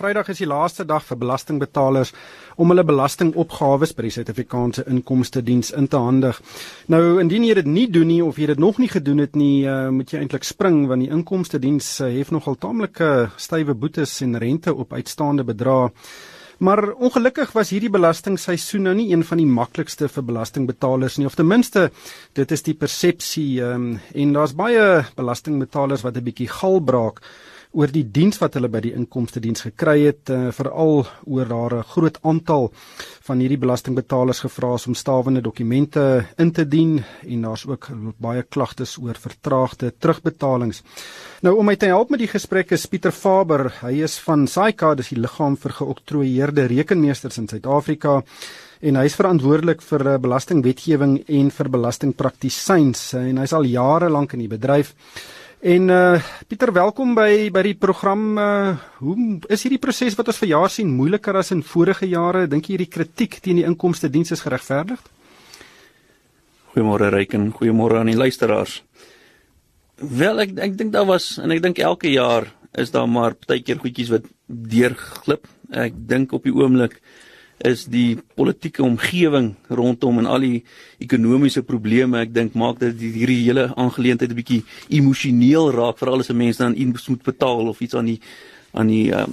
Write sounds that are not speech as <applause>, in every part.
Vrydag is die laaste dag vir belastingbetalers om hulle belastingopgawes by die Suid-Afrikaanse Inkomste Diens in te handig. Nou indien jy dit nie doen nie of jy dit nog nie gedoen het nie, uh, moet jy eintlik spring want die Inkomste Diens uh, het nogal taamlike stywe boetes en rente op uitstaande bedrae. Maar ongelukkig was hierdie belastingseisoen nou nie een van die maklikste vir belastingbetalers nie of ten minste dit is die persepsie um, en daar's baie belastingbetalers wat 'n bietjie gal braak oor die diens wat hulle by die inkomste diens gekry het uh, veral oor daar 'n groot aantal van hierdie belastingbetalers gevra is om stawende dokumente in te dien en daar's ook baie klagtes oor vertraagde terugbetalings. Nou om my te help met die gesprek is Pieter Faber. Hy is van SAICA, dis die liggaam vir geoktroeëerde rekenmeesters in Suid-Afrika en hy is verantwoordelik vir eh, belastingwetgewing en vir belastingpraktisyns en hy's al jare lank in die bedryf. En uh Pieter, welkom by by die program. Uh hoe is hierdie proses wat ons verjaar sien moeiliker as in vorige jare? Dink jy hierdie kritiek teen die inkomste diens is geregverdig? Goeiemôre Ryken, goeiemôre aan die luisteraars. Wel ek ek dink daar was en ek dink elke jaar is daar maar partykeer goedjies wat deurglip. Ek dink op die oomblik is die politieke omgewing rondom en al die ekonomiese probleme. Ek dink maak dat hierdie hele aangeleentheid 'n bietjie emosioneel raak veral as 'n mens dan iets moet betaal of iets aan die aan die uh,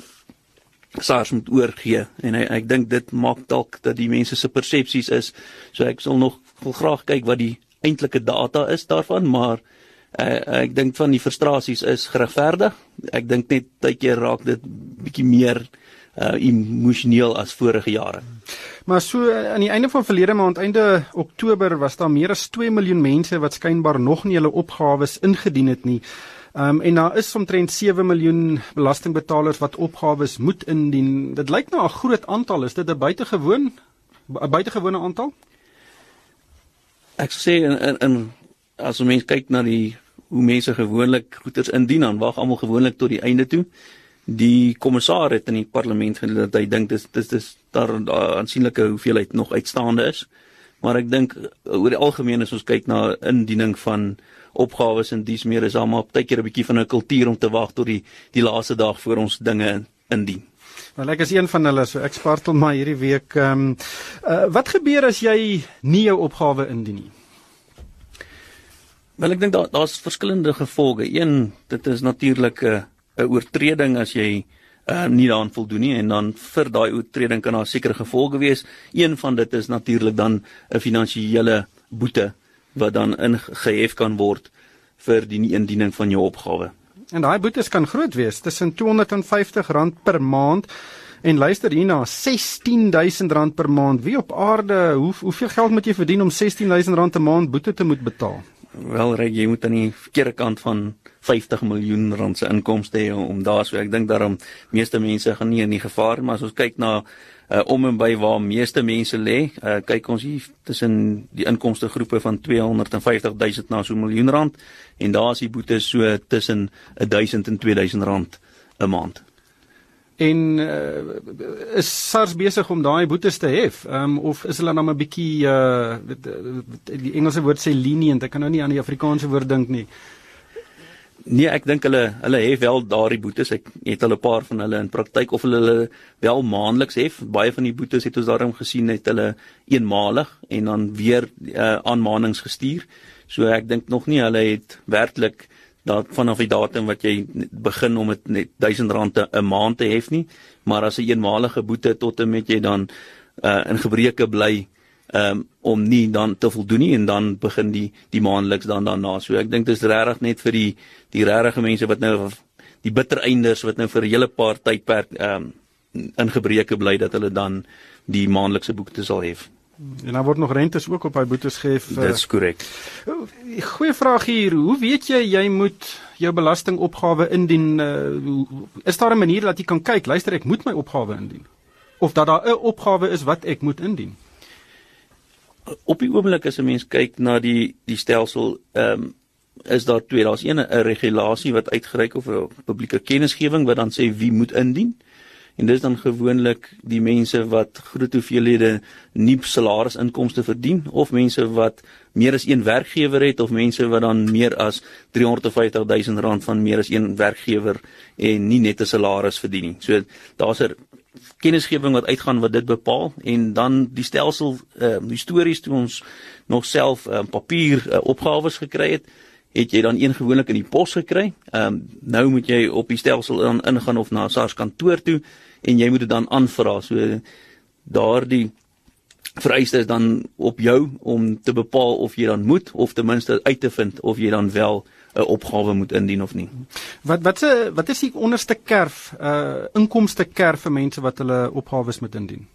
SARS moet oorgee. En ek, ek dink dit maak dalk dat die mense se persepsies is. So ek sal nog wil graag kyk wat die eintlike data is daarvan maar uh, ek dink van die frustrasies is geregverdig. Ek dink net tydjie raak dit bietjie meer uh emosioneel as vorige jare. Maar so uh, aan die einde van verlede maand, einde Oktober, was daar meer as 2 miljoen mense wat skynbaar nog nie hulle opgawes ingedien het nie. Um en daar is omtrent 7 miljoen belastingbetalers wat opgawes moet indien. Dit lyk nou 'n groot aantal. Is dit 'n buitengewoon 'n buitengewone aantal? Ek sê in in, in as ons kyk na die hoe mense gewoonlik goederes indien, dan wag almal gewoonlik tot die einde toe die kommissaris het in die parlement gesê dat hy dink dis dis dis daar 'n aansienlike hoeveelheid nog uitstaande is. Maar ek dink uh, oor die algemeen as ons kyk na indiening van opgawes en dis meer is almal baie keer 'n bietjie van 'n kultuur om te wag tot die die laaste dag voor ons dinge indien. Wel ek is een van hulle so ek spartel maar hierdie week ehm um, uh, wat gebeur as jy nie jou opgawe indien nie? Wel ek dink daar daar's verskillende gevolge. Een dit is natuurlik 'n uh, 'n oortreding as jy uh, nie daaraan voldoen nie en dan vir daai oortreding kan daar sekere gevolge wees. Een van dit is natuurlik dan 'n finansiële boete wat dan ingehef kan word vir die nie indiening van jou opgawe. En daai boetes kan groot wees, tussen R250 per maand en luister hierna, R16000 per maand. Wie op aarde, hoe hoeveel geld moet jy verdien om R16000 'n maand boete te moet betaal? Wel, reg, jy moet aan die verkeerde kant van 50 miljoen rand se inkomste hê om daar so ek dink daarom meeste mense gaan nie in die gevaar maar as ons kyk na uh, om en by waar meeste mense lê uh, kyk ons hier tussen die inkomste groepe van 250 000 na so 'n miljoen rand en daar is die boetes so tussen 1000 en 2000 rand 'n maand en uh, is SARS besig om daai boetes te hef um, of is hulle nou 'n bietjie uh, die Engelse woord sê lenient ek kan nou nie aan die Afrikaanse woord dink nie Nee, ek dink hulle hulle hef wel daardie boetes. Ek het hulle 'n paar van hulle in praktyk of hulle hulle wel maandeliks hef. Baie van die boetes het ons daarom gesien het hulle eenmalig en dan weer uh, aanmanings gestuur. So ek dink nog nie hulle het werklik dat vanaf die datum wat jy begin om dit net R1000 'n maand te hef nie, maar as 'n een eenmalige boete tot en met jy dan uh, in gebreke bly um, om nie dan te voldoen nie en dan begin die die maandeliks dan daarna. So ek dink dis regtig net vir die die regte mense wat nou die bitter einders wat nou vir 'n hele paar tydperk ehm um, in gebreke bly dat hulle dan die maandelikse boete sal hê. En dan word nog rentes ook op hy boetes gehef. Dit is korrek. Goeie vraag hier. Hoe weet jy jy moet jou belastingopgawe indien? Uh, is daar 'n manier dat jy kan kyk, luister ek moet my opgawe indien? Of dat daar 'n opgawe is wat ek moet indien? op die oomblik as 'n mens kyk na die die stelsel ehm um, is daar twee daar's een 'n regulasie wat uitgereik of 'n publieke kennisgewing wat dan sê wie moet indien en dis dan gewoonlik die mense wat groot hoeveelhede nie salarisinkomste verdien of mense wat meer as een werkgewer het of mense wat dan meer as 350 000 rand van meer as een werkgewer en nie net 'n salaris verdien nie. So daar's 'n kennisgewing wat uitgaan wat dit bepaal en dan die stelsel uh, die stories toe ons nog self uh, papier uh, opgawes gekry het het jy dan een gewoonlik in die pos gekry. Ehm um, nou moet jy op die stelsel dan ingaan of na SARS kantoor toe en jy moet dit dan aanvra. So daardie vereiste is dan op jou om te bepaal of jy dan moet of ten minste uit te vind of jy dan wel 'n opgawe moet indien of nie. Wat wat se wat is die onderste kerf uh inkomste kerf vir mense wat hulle opgawes moet indien?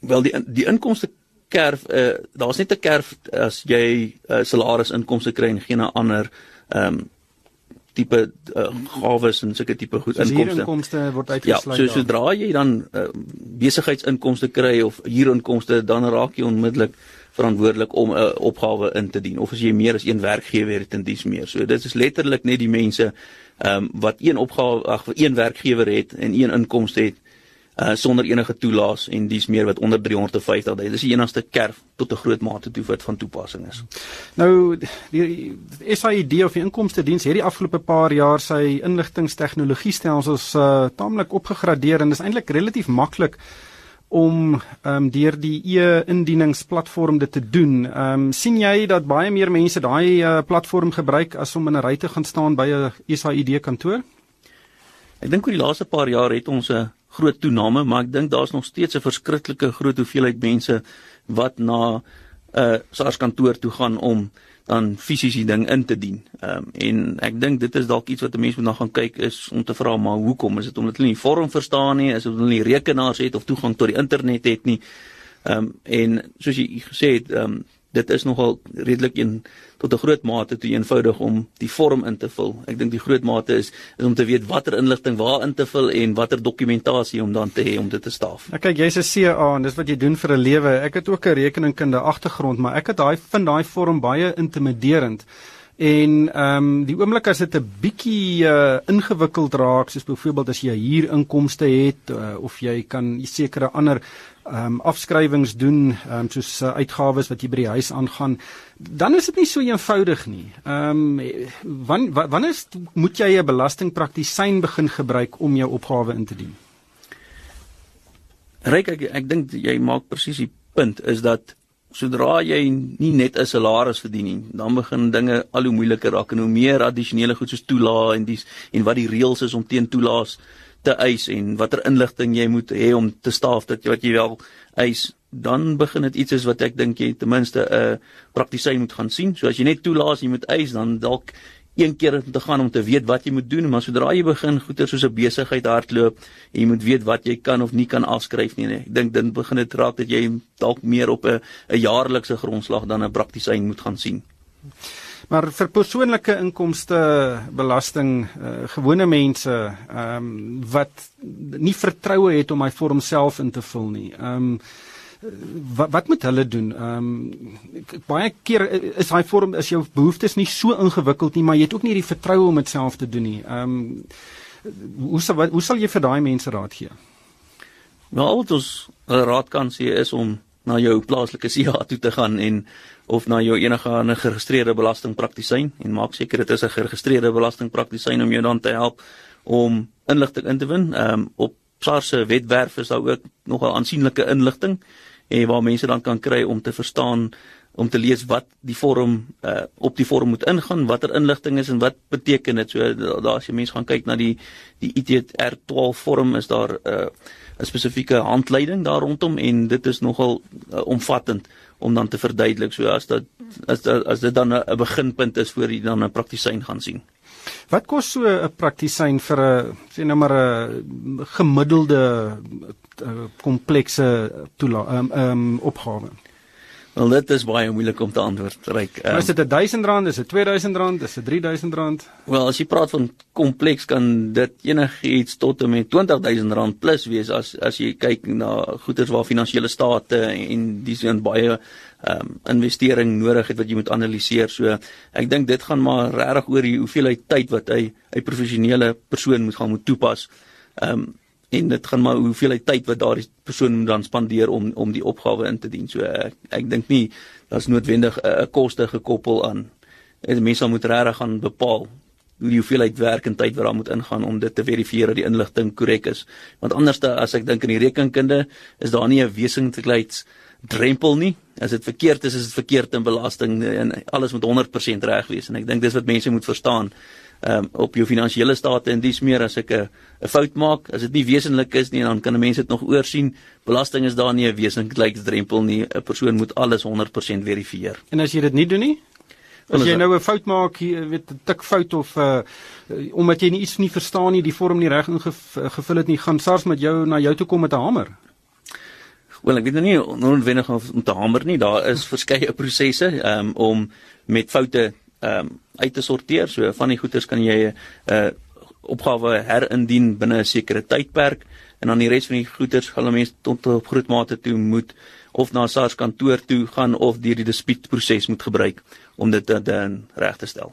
Wel die die inkomste kerf uh, daar's net 'n kerf as jy uh, salarisinkomste kry en geen ander ehm um, tipe uh, gawes en sulke tipe goed inkomste. Inkomste word uitgesluit. Ja, so sodra jy dan uh, besigheidsinkomste kry of huurinkomste dan raak jy onmiddellik verantwoordelik om 'n uh, opgawe in te dien of as jy meer as een werkgewer het en dis meer. So dit is letterlik net die mense ehm um, wat een opgawe ag een werkgewer het en een inkomste het uh sonder enige toelaas en dis meer wat onder 350 dae. Dis die enigste kerf tot 'n groot mate toe wat van toepassing is. Nou die SAID of die inkomste diens het die afgelope paar jaar sy inligtingstegnologie stelsels uh taamlik opgegradeer en dis eintlik relatief maklik om ehm um, deur die e-indieningsplatform dit te doen. Ehm um, sien jy dat baie meer mense daai uh, platform gebruik as om in 'n ry te gaan staan by 'n SAID kantoor? Ek dink oor die laaste paar jaar het ons 'n groot toename, maar ek dink daar's nog steeds 'n verskriklike groot hoeveelheid mense wat na 'n uh, SARS kantoor toe gaan om dan fisies die ding in te dien. Ehm um, en ek dink dit is dalk iets wat 'n mens moet na gaan kyk is om te vra maar hoekom? Is dit omdat hulle nie vorm verstaan nie, is dit omdat hulle nie rekenaars het of toegang tot die internet het nie? Ehm um, en soos jy gesê het, ehm um, dit is nogal redelik een tot 'n groot mate te eenvoudig om die vorm in te vul. Ek dink die groot mate is is om te weet watter inligting waar in te vul en watter dokumentasie om dan te hê om dit te staaf. Nou kyk, jy's 'n CA en dis wat jy doen vir 'n lewe. Ek het ook 'n rekeningkunde agtergrond, maar ek het daai vind daai vorm baie intimiderend. En ehm um, die oomblik as dit 'n bietjie uh, ingewikkeld raak, soos byvoorbeeld as jy hier inkomste het uh, of jy kan sekere ander ehm um, afskrywings doen, ehm um, soos uh, uitgawes wat jy by die huis aangaan, dan is dit nie so eenvoudig nie. Ehm um, wan wanneer moet jy 'n belastingpraktisyn begin gebruik om jou opgawe in te dien? Ryk ek ek dink jy maak presies die punt is dat sodra jy nie net 'n salaris verdien nie, dan begin dinge al hoe moeiliker raak en hoe meer addisionele goed soos toelae en dis en wat die reëls is om teen toelaas te eis en watter inligting jy moet hê om te staaf dat wat jy wel eis dan begin dit iets is wat ek dink jy ten minste 'n uh, praktisyn moet gaan sien. So as jy net toelaat jy moet eis dan dalk een keer om te gaan om te weet wat jy moet doen, maar sodra jy begin goeie soos 'n besigheid hardloop jy moet weet wat jy kan of nie kan afskryf nie. nie. Ek dink dan begin dit raak dat jy dalk meer op 'n 'n jaarlikse grondslag dan 'n praktisyn moet gaan sien. Maar vir persoonlike inkomste belasting uh, gewone mense ehm um, wat nie vertroue het om my vorm self in te vul nie. Ehm um, wat wat moet hulle doen? Ehm um, baie keer is daai vorm is jou behoeftes nie so ingewikkeld nie, maar jy het ook nie die vertroue om dit self te doen nie. Ehm um, hoe sal hoe sal jy vir daai mense raad gee? Wel, wat ons raad kan sê is om na jou plaaslike <laughs> CA toe te gaan en of na jou enige ander geregistreerde belastingpraktisyn en maak seker dit is 'n geregistreerde belastingpraktisyn om jou dan te help om inligting in te win. Ehm um, op SARS se webwerf is daar ook nogal aansienlike inligting en waar mense dan kan kry om te verstaan om te lees wat die vorm uh, op die vorm moet ingaan, watter inligting is en wat beteken dit. So daar as jy mense gaan kyk na die die ITR 12 vorm is daar 'n uh, spesifieke handleiding daar rondom en dit is nogal uh, omvattend om dan te verduidelik so as dat as as dit dan 'n beginpunt is voor jy dan 'n praktisyn gaan sien. Wat kos so 'n praktisyn vir 'n sê nou maar 'n gemiddelde komplekse toela ehm um, um, opgawe? Wel dit is baie moeilik om te antwoord ryk. Um, is dit 1000 rand, is dit 2000 rand, is dit 3000 rand? Wel as jy praat van kompleks kan dit enigiets tot en met 20000 rand plus wees as as jy kyk na goederes waar finansiële state en dis in baie ehm um, investering nodig het wat jy moet analiseer. So ek dink dit gaan maar regtig oor die hoeveelheid tyd wat hy 'n professionele persoon moet gaan moet toepas Ehm um, en dit gaan maar hoeveel tyd wat daardie persoon dan spandeer om om die opgawe in te dien. So ek, ek dink nie daar's noodwendig 'n uh, koste gekoppel aan. Die mense moet regtig gaan bepaal hoe die hoeveelheid werk en tyd wat daar moet ingaan om dit te verifieer dat die inligting korrek is. Want anders as ek dink in die rekenkunde is daar nie 'n wesentlikheids drempel nie. As dit verkeerd is, is dit verkeerd in belasting en alles moet 100% reg wees en ek dink dis wat mense moet verstaan ehm um, op jou finansiële state en dis meer as ek 'n 'n fout maak, as dit nie wesentlik is nie, dan kan 'n mens dit nog oorsien. Belasting is daar nie 'n wesentlike drempel nie. 'n Persoon moet alles 100% verifieer. En as jy dit nie doen nie, as jy nou 'n fout maak, jy weet 'n tik fout of 'n uh, eh, omdat jy nie iets nie verstaan nie, die vorm nie reg ingevul het nie, gaan SARS met jou na jou toe kom met 'n hamer. Wel, ek weet nou nie noodwendig om te hamer nie. Daar is verskeie prosesse um, om met foute um, uit te sorteer. So van die goeders kan jy 'n uh, opgawe herindien binne 'n sekere tydperk en dan die res van die goeders gaan mense tot op groot mate toe moet of na SARS kantoor toe gaan of deur die dispuutproses moet gebruik om dit dan reg te stel.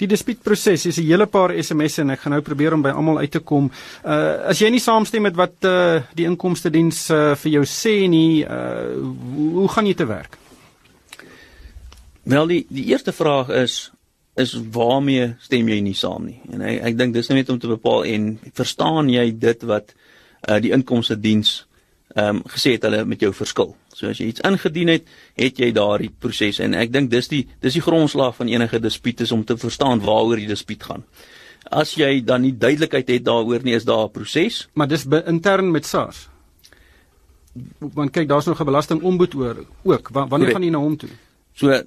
Die dispuutproses is 'n hele paar SMS'e en ek gaan nou probeer om by almal uit te kom. Uh as jy nie saamstem met wat uh die inkomste diens uh, vir jou sê nie, uh hoe, hoe gaan jy te werk? Wel die die eerste vraag is is waarmee stem jy nie saam nie? En ek ek dink dis net om te bepaal en verstaan jy dit wat uh, die inkomste diens ehm um, gesê het hulle met jou verskil. So as jy iets ingedien het, het jy daardie proses en ek dink dis die dis die grondslag van enige dispuut is om te verstaan waaroor die dispuut gaan. As jy dan nie duidelikheid het daaroor nie, is daar 'n proses, maar dis intern met SARS. Want kyk, daar's nog 'n belastingombud oor ook. Wanneer gaan jy na hom toe? So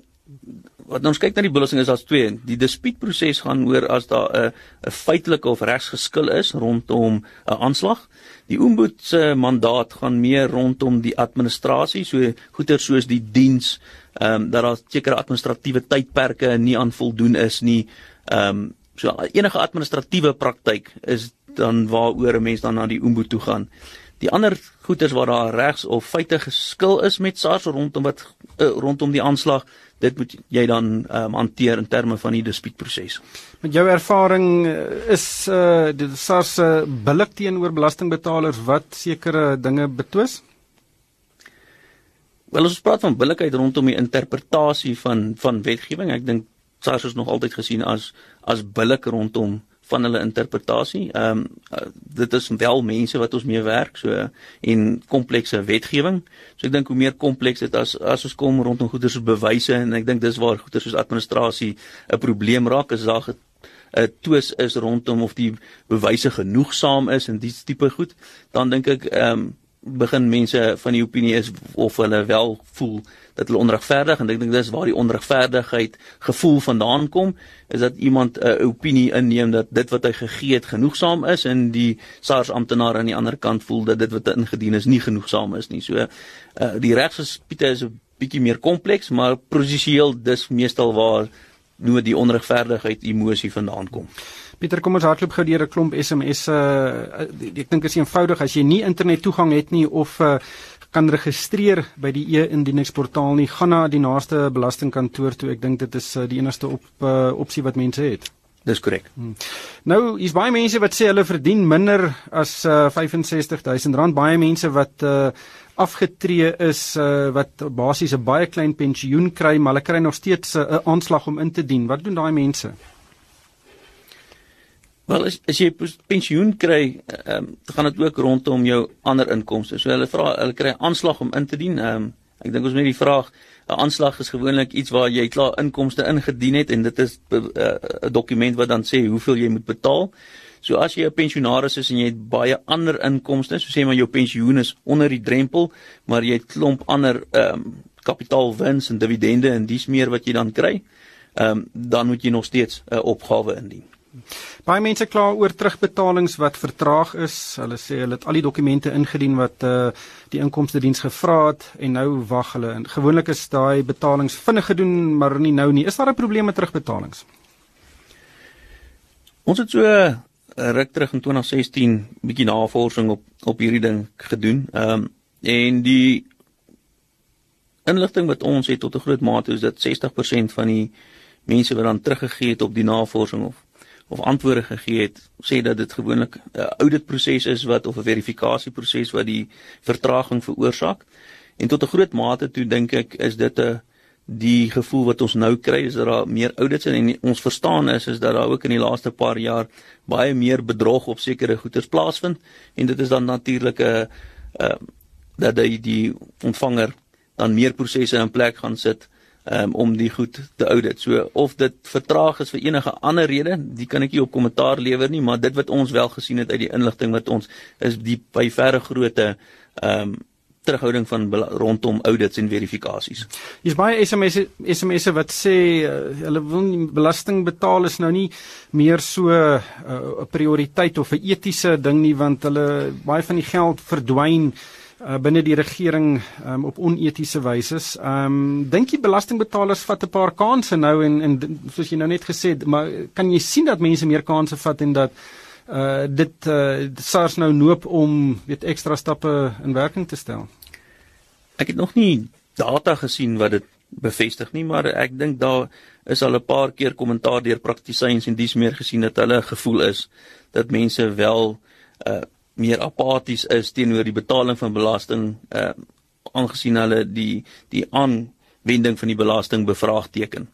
wat ons kyk na die belasting is daar's twee. Die dispuutproses gaan oor as daar 'n 'n feitelike of regsgeskil is rondom 'n aanslag. Die ombud se mandaat gaan meer rondom die administrasie, so goeder soos die diens, ehm um, dat daar sekere administratiewe tydperke nie aan voldoen is nie. Ehm um, so enige administratiewe praktyk is dan waaroor 'n mens dan na die ombud toe gaan. Die ander goeders waar daar regs of feite geskil is met SARS rondom wat uh, rondom die aanslag dit moet jy dan um, hanteer in terme van die dispuutproses. Met jou ervaring eh, is uh die SARS uh, billik teenoor belastingbetalers wat sekere dinge betwis? Wel ons praat van billikheid rondom die interpretasie van van wetgewing. Ek dink SARS is nog altyd gesien as as billik rondom van hulle interpretasie. Ehm um, dit is wel mense wat ons mee werk so en komplekse wetgewing. So ek dink hoe meer kompleks dit as as ons kom rondom goeder se bewyse en ek dink dis waar goeder soos administrasie 'n probleem raak is daar 'n twis is rondom of die bewyse genoegsaam is en dis tipe goed, dan dink ek ehm um, begin mense van die opinie is of hulle wel voel dat hulle onregverdig en ek dink dis waar die onregverdigheid gevoel vandaan kom is dat iemand 'n uh, opinie inneem dat dit wat hy gegee het genoegsaam is en die SARS amptenaar aan die ander kant voel dat dit wat ingedien is nie genoegsaam is nie. So uh, die regsgespiete is 'n bietjie meer kompleks, maar prosesieel dis meestal waar nou die onregverdigheid emosie vandaan kom. Pieter, kom ons hardloop gou deur 'n klomp SMS. Uh, ek dink dit is eenvoudig as jy nie internet toegang het nie of uh, kan registreer by die e-indieningsportaal nie, gaan na die naaste belastingkantoor toe. Ek dink dit is uh, die enigste op uh, opsie wat mense het. Dis korrek. Hmm. Nou, hier's baie mense wat sê hulle verdien minder as uh, 65000 rand. Baie mense wat uh, afgetree is uh, wat basies 'n baie klein pensioen kry, maar hulle kry nog steeds 'n uh, aanslag om in te dien. Wat doen daai mense? Wel as, as jy pensioen kry, ehm um, gaan dit ook rondom jou ander inkomste. So hulle vra hulle kry aanslag om in te dien. Ehm um, ek dink ons moet die vraag 'n aanslag is gewoonlik iets waar jy klaar inkomste ingedien het en dit is eh, 'n uh, dokument wat dan sê hoeveel jy moet betaal. So as jy 'n pensionaris is en jy het baie ander inkomste, so sê maar jou pensioen is onder die drempel, maar jy het klomp ander ehm um, kapitaalwins en dividende en dis meer wat jy dan kry, ehm um, dan moet jy nog steeds 'n uh, opgawe indien. Baie mense kla oor terugbetalings wat vertraag is. Hulle sê hulle het al die dokumente ingedien wat uh die inkomste diens gevra het en nou wag hulle. En gewoonlik is daai betalings vinnig gedoen, maar nie nou nie. Is daar 'n probleem met terugbetalings? Ons het so ruk terug in 2016 bietjie navorsing op op hierdie ding gedoen. Ehm um, en die inligting wat ons het tot 'n groot mate is dat 60% van die mense wat dan teruggegee het op die navorsing of of antwoorde gegee het sê dat dit gewoonlik 'n auditproses is wat of 'n verifikasieproses wat die vertraging veroorsaak. En tot 'n groot mate toe dink ek is dit 'n die gevoel wat ons nou kry is dat daar meer audits en, en ons verstaan is is dat daar ook in die laaste paar jaar baie meer bedrog op sekere goederes plaasvind en dit is dan natuurlik 'n uh, dat die, die ontvanger dan meer prosesse in plek gaan sit um, om die goed te audit. So of dit vertraag is vir enige ander rede, die kan ek nie op kommentaar lewer nie, maar dit wat ons wel gesien het uit die inligting wat ons is die by verre grootte ehm um, terughouding van rondom audits en verifikasies. Hier's baie SMS'e SMS'e wat sê uh, hulle wil nie belasting betaal is nou nie meer so eh, 'n uh, prioriteit of 'n etiese ding nie want hulle baie van die geld verdwyn uh, binne die regering um, op onetiese wyse. Ehm um, dink jy belastingbetalers vat 'n paar kansse nou en en soos jy nou net gesê het, maar kan jy sien dat mense meer kansse vat en dat uh dit uh SARS nou noop om weet ekstra stappe in werking te stel? Ek het nog nie data gesien wat dit bevestig nie, maar ek dink daar is al 'n paar keer kommentaar deur praktisyns en dis meer gesien dat hulle gevoel is dat mense wel uh meer apaties is teenoor die betaling van belasting uh aangesien hulle die die aanwending van die belasting bevraagteken.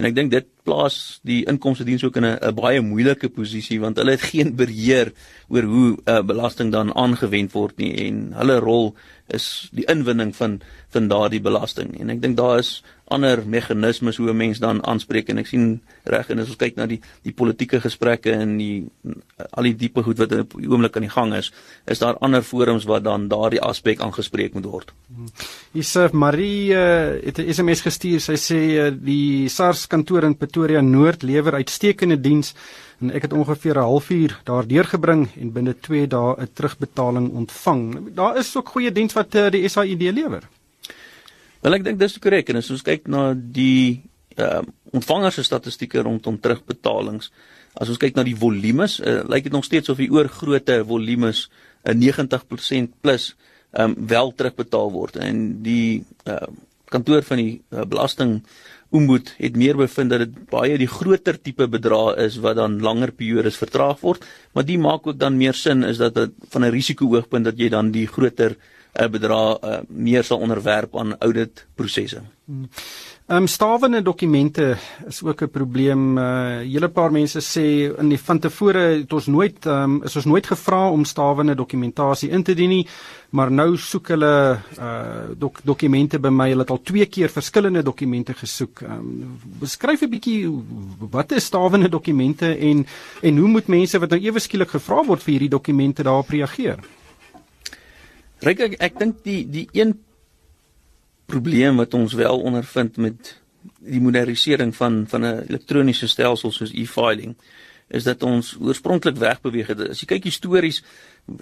En ek dink dit plaas die inkomste diens ook in 'n baie moeilike posisie want hulle het geen beheer oor hoe uh, belasting dan aangewend word nie en hulle rol is die inwinning van van daardie belasting. En ek dink daar is ander meganismes hoe 'n mens dan aanspreek en ek sien reg en as ons kyk na die die politieke gesprekke en die al die diepe goed wat op die oomblik aan die gang is, is daar ander forums waar dan daardie aspek aangespreek moet word. Isef Marie uh, het 'n SMS gestuur. Sy sê uh, die SARS kantoor in Pretoria Noord lewer uitstekende diens en ek het ongeveer 'n halfuur daar deurgebring en binne 2 dae 'n terugbetaling ontvang. Daar is ook goeie diens wat uh, die SAID lewer. Wel ek dink dis korrek en as ons kyk na die ehm uh, ontvanger se statistieke rondom terugbetalings, as ons kyk na die volumes, uh, lyk dit nog steeds of die oorgrootte volumes 'n uh, 90% plus ehm um, wel terugbetaal word. En die ehm uh, kantoor van die uh, belasting Oomboed het meer bevind dat dit baie die groter tipe bedrae is wat dan langer periodes vertraag word, maar dit maak ook dan meer sin is dat dit van 'n risiko oogpunt dat jy dan die groter bedrae uh, meer sal onderwerp aan audit prosesse. Hmm. Ehm um, stawende dokumente is ook 'n probleem. 'n uh, Hele paar mense sê in die van tevore het ons nooit ehm um, is ons nooit gevra om stawende dokumentasie in te dien nie, maar nou soek hulle uh dok, dokumente by my. Hulle het al twee keer verskillende dokumente gesoek. Ehm um, beskryf 'n bietjie wat is stawende dokumente en en hoe moet mense wat nou ewe skielik gevra word vir hierdie dokumente daarop reageer? Ryk ek ek dink die die een probleem wat ons wel ondervind met die modernisering van van 'n elektroniese stelsel soos e-filing is dat ons oorspronklik wegbeweeg het. As jy kyk histories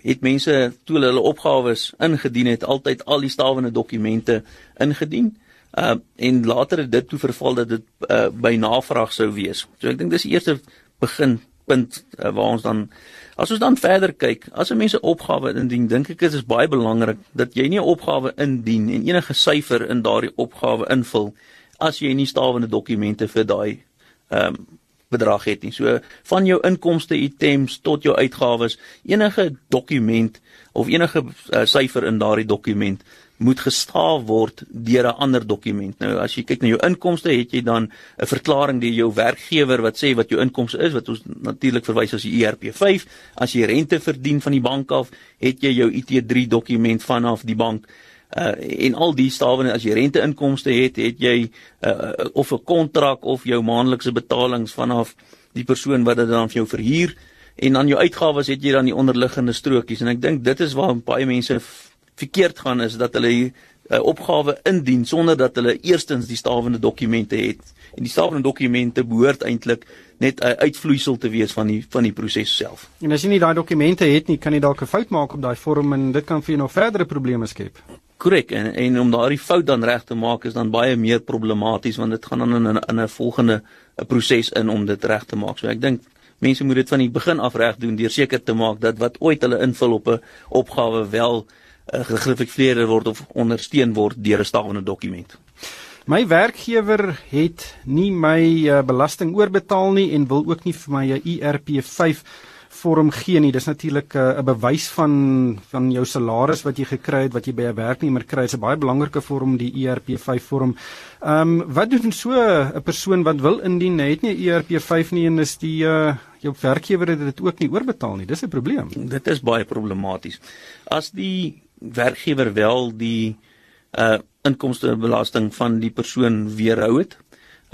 het mense toe hulle opgawes ingedien het altyd al die stawende dokumente ingedien. Uh en later het dit toe verval dat dit uh, by navraag sou wees. So ek dink dis die eerste begin punt uh, waar ons dan as ons dan verder kyk, as 'n mens 'n opgawe indien, dink ek dit is baie belangrik dat jy nie 'n opgawe indien en enige syfer in daardie opgawe invul as jy nie stawende dokumente vir daai ehm um, bedrag het nie. So van jou inkomste items tot jou uitgawes, enige dokument of enige uh, syfer in daardie dokument moet gestaaf word deur 'n ander dokument. Nou as jy kyk na jou inkomste, het jy dan 'n verklaring deur jou werkgewer wat sê wat jou inkomste is, wat ons natuurlik verwys as die ERP5. As jy rente verdien van die bank af, het jy jou IT3 dokument vanaf die bank. Uh en al die stawende as jy rente inkomste het, het jy uh of 'n kontrak of jou maandelikse betalings vanaf die persoon wat dit dan vir jou verhuur en dan jou uitgawes het jy dan die onderliggende strokies en ek dink dit is waar baie mense verkeerd gaan is dat hulle 'n uh, eh, opgawe indien sonder dat hulle eerstens die stawende dokumente het. En die stawende dokumente behoort eintlik net 'n uh, uitvloeisel te wees van die van die proses self. En as jy nie daai dokumente het nie, kan jy dalk 'n fout maak op daai vorm en dit kan vir jou nog verdere probleme skep. Korrek en en om daardie fout dan reg te maak is dan baie meer problematies want dit gaan dan in 'n in 'n volgende 'n proses in om dit reg te maak. So ek dink mense moet dit van die begin af reg doen deur seker te maak dat wat ooit hulle invul op 'n opgawe wel uh, gegrifikeer word of ondersteun word deur 'n stawende dokument. My werkgewer het nie my uh, belasting oorbetaal nie en wil ook nie vir my 'n IRP5 vorm gee nie. Dis natuurlik eh, 'n uh, bewys van van jou salaris wat jy gekry het wat jy by 'n werknemer kry. Dit is 'n baie belangrike vorm die ERP5 vorm. Ehm um, wat doen so 'n persoon wat wil indien het nie 'n ERP5 nie en is die uh, jou werkgewer het dit ook nie oorbetaal nie. Dis 'n probleem. Dit is baie problematies. As die werkgewer wel die uh inkomstebelasting van die persoon weerhou het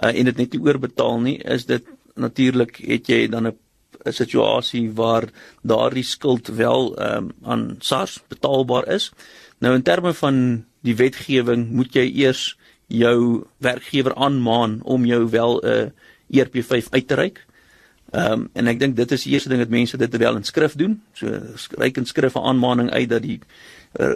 uh, en dit net nie oorbetaal nie, is dit natuurlik het jy dan 'n 'n situasie waar daardie skuld wel ehm um, aan SARS betaalbaar is. Nou in terme van die wetgewing moet jy eers jou werkgewer aanmaan om jou wel 'n uh, ERP5 uit te reik. Ehm um, en ek dink dit is die eerste ding dat mense dit wel in skrif doen. So skryf in skrif 'n aanmaning uit dat die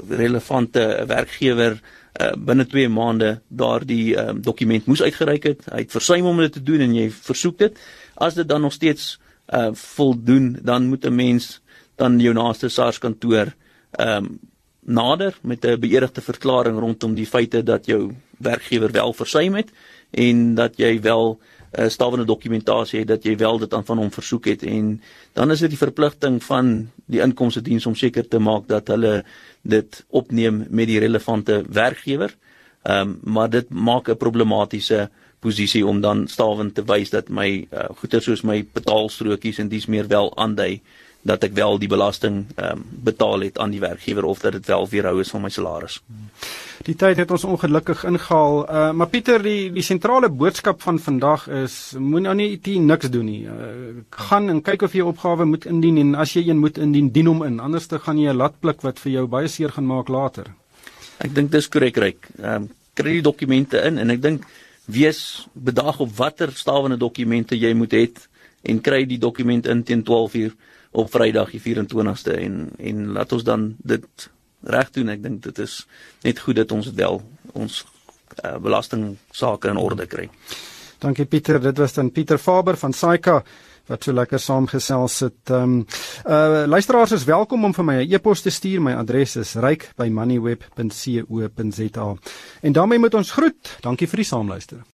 relevante werkgewer uh, binne 2 maande daardie um, dokument moes uitgereik het. Hy het versuim om dit te doen en jy versoek dit. As dit dan nog steeds uh voldoen, dan moet 'n mens dan jou naaste SARS kantoor ehm um, nader met 'n beëdigde verklaring rondom die feite dat jou werkgewer wel versuim het en dat jy wel uh, stawende dokumentasie het dat jy wel dit aan van hom versoek het en dan is dit die verpligting van die inkomste diens om seker te maak dat hulle dit opneem met die relevante werkgewer. Ehm um, maar dit maak 'n problematiese posisie om dan stawend te wys dat my uh, goeder soos my betaalstrokies en dis meer wel aandui dat ek wel die belasting ehm um, betaal het aan die werkgewer of dat dit wel weerhou is van my salaris. Die tyd het ons ongelukkig ingehaal. Uh maar Pieter, die die sentrale boodskap van vandag is moenie nou nie dit niks doen nie. Uh gaan en kyk of jy 'n opgawe moet indien en as jy een moet indien, dien hom in. Anders te gaan jy 'n latblik wat vir jou baie seer gaan maak later. Ek dink dis korrek ryk. Ehm um, kry die dokumente in en ek dink wees bedag op watter stawende dokumente jy moet hê en kry die dokument in teen 12 uur op Vrydag die 24ste en en laat ons dan dit reg doen. Ek dink dit is net goed dat ons wel ons uh, belasting sake in orde kry. Dankie Pieter, dit was dan Pieter Faber van Saika wat so lekker saamgesels het. Ehm um, uh luisteraars is welkom om vir my 'n e-pos te stuur. My adres is ryk@moneyweb.co.za. En daarmee moet ons groet. Dankie vir die saamluister.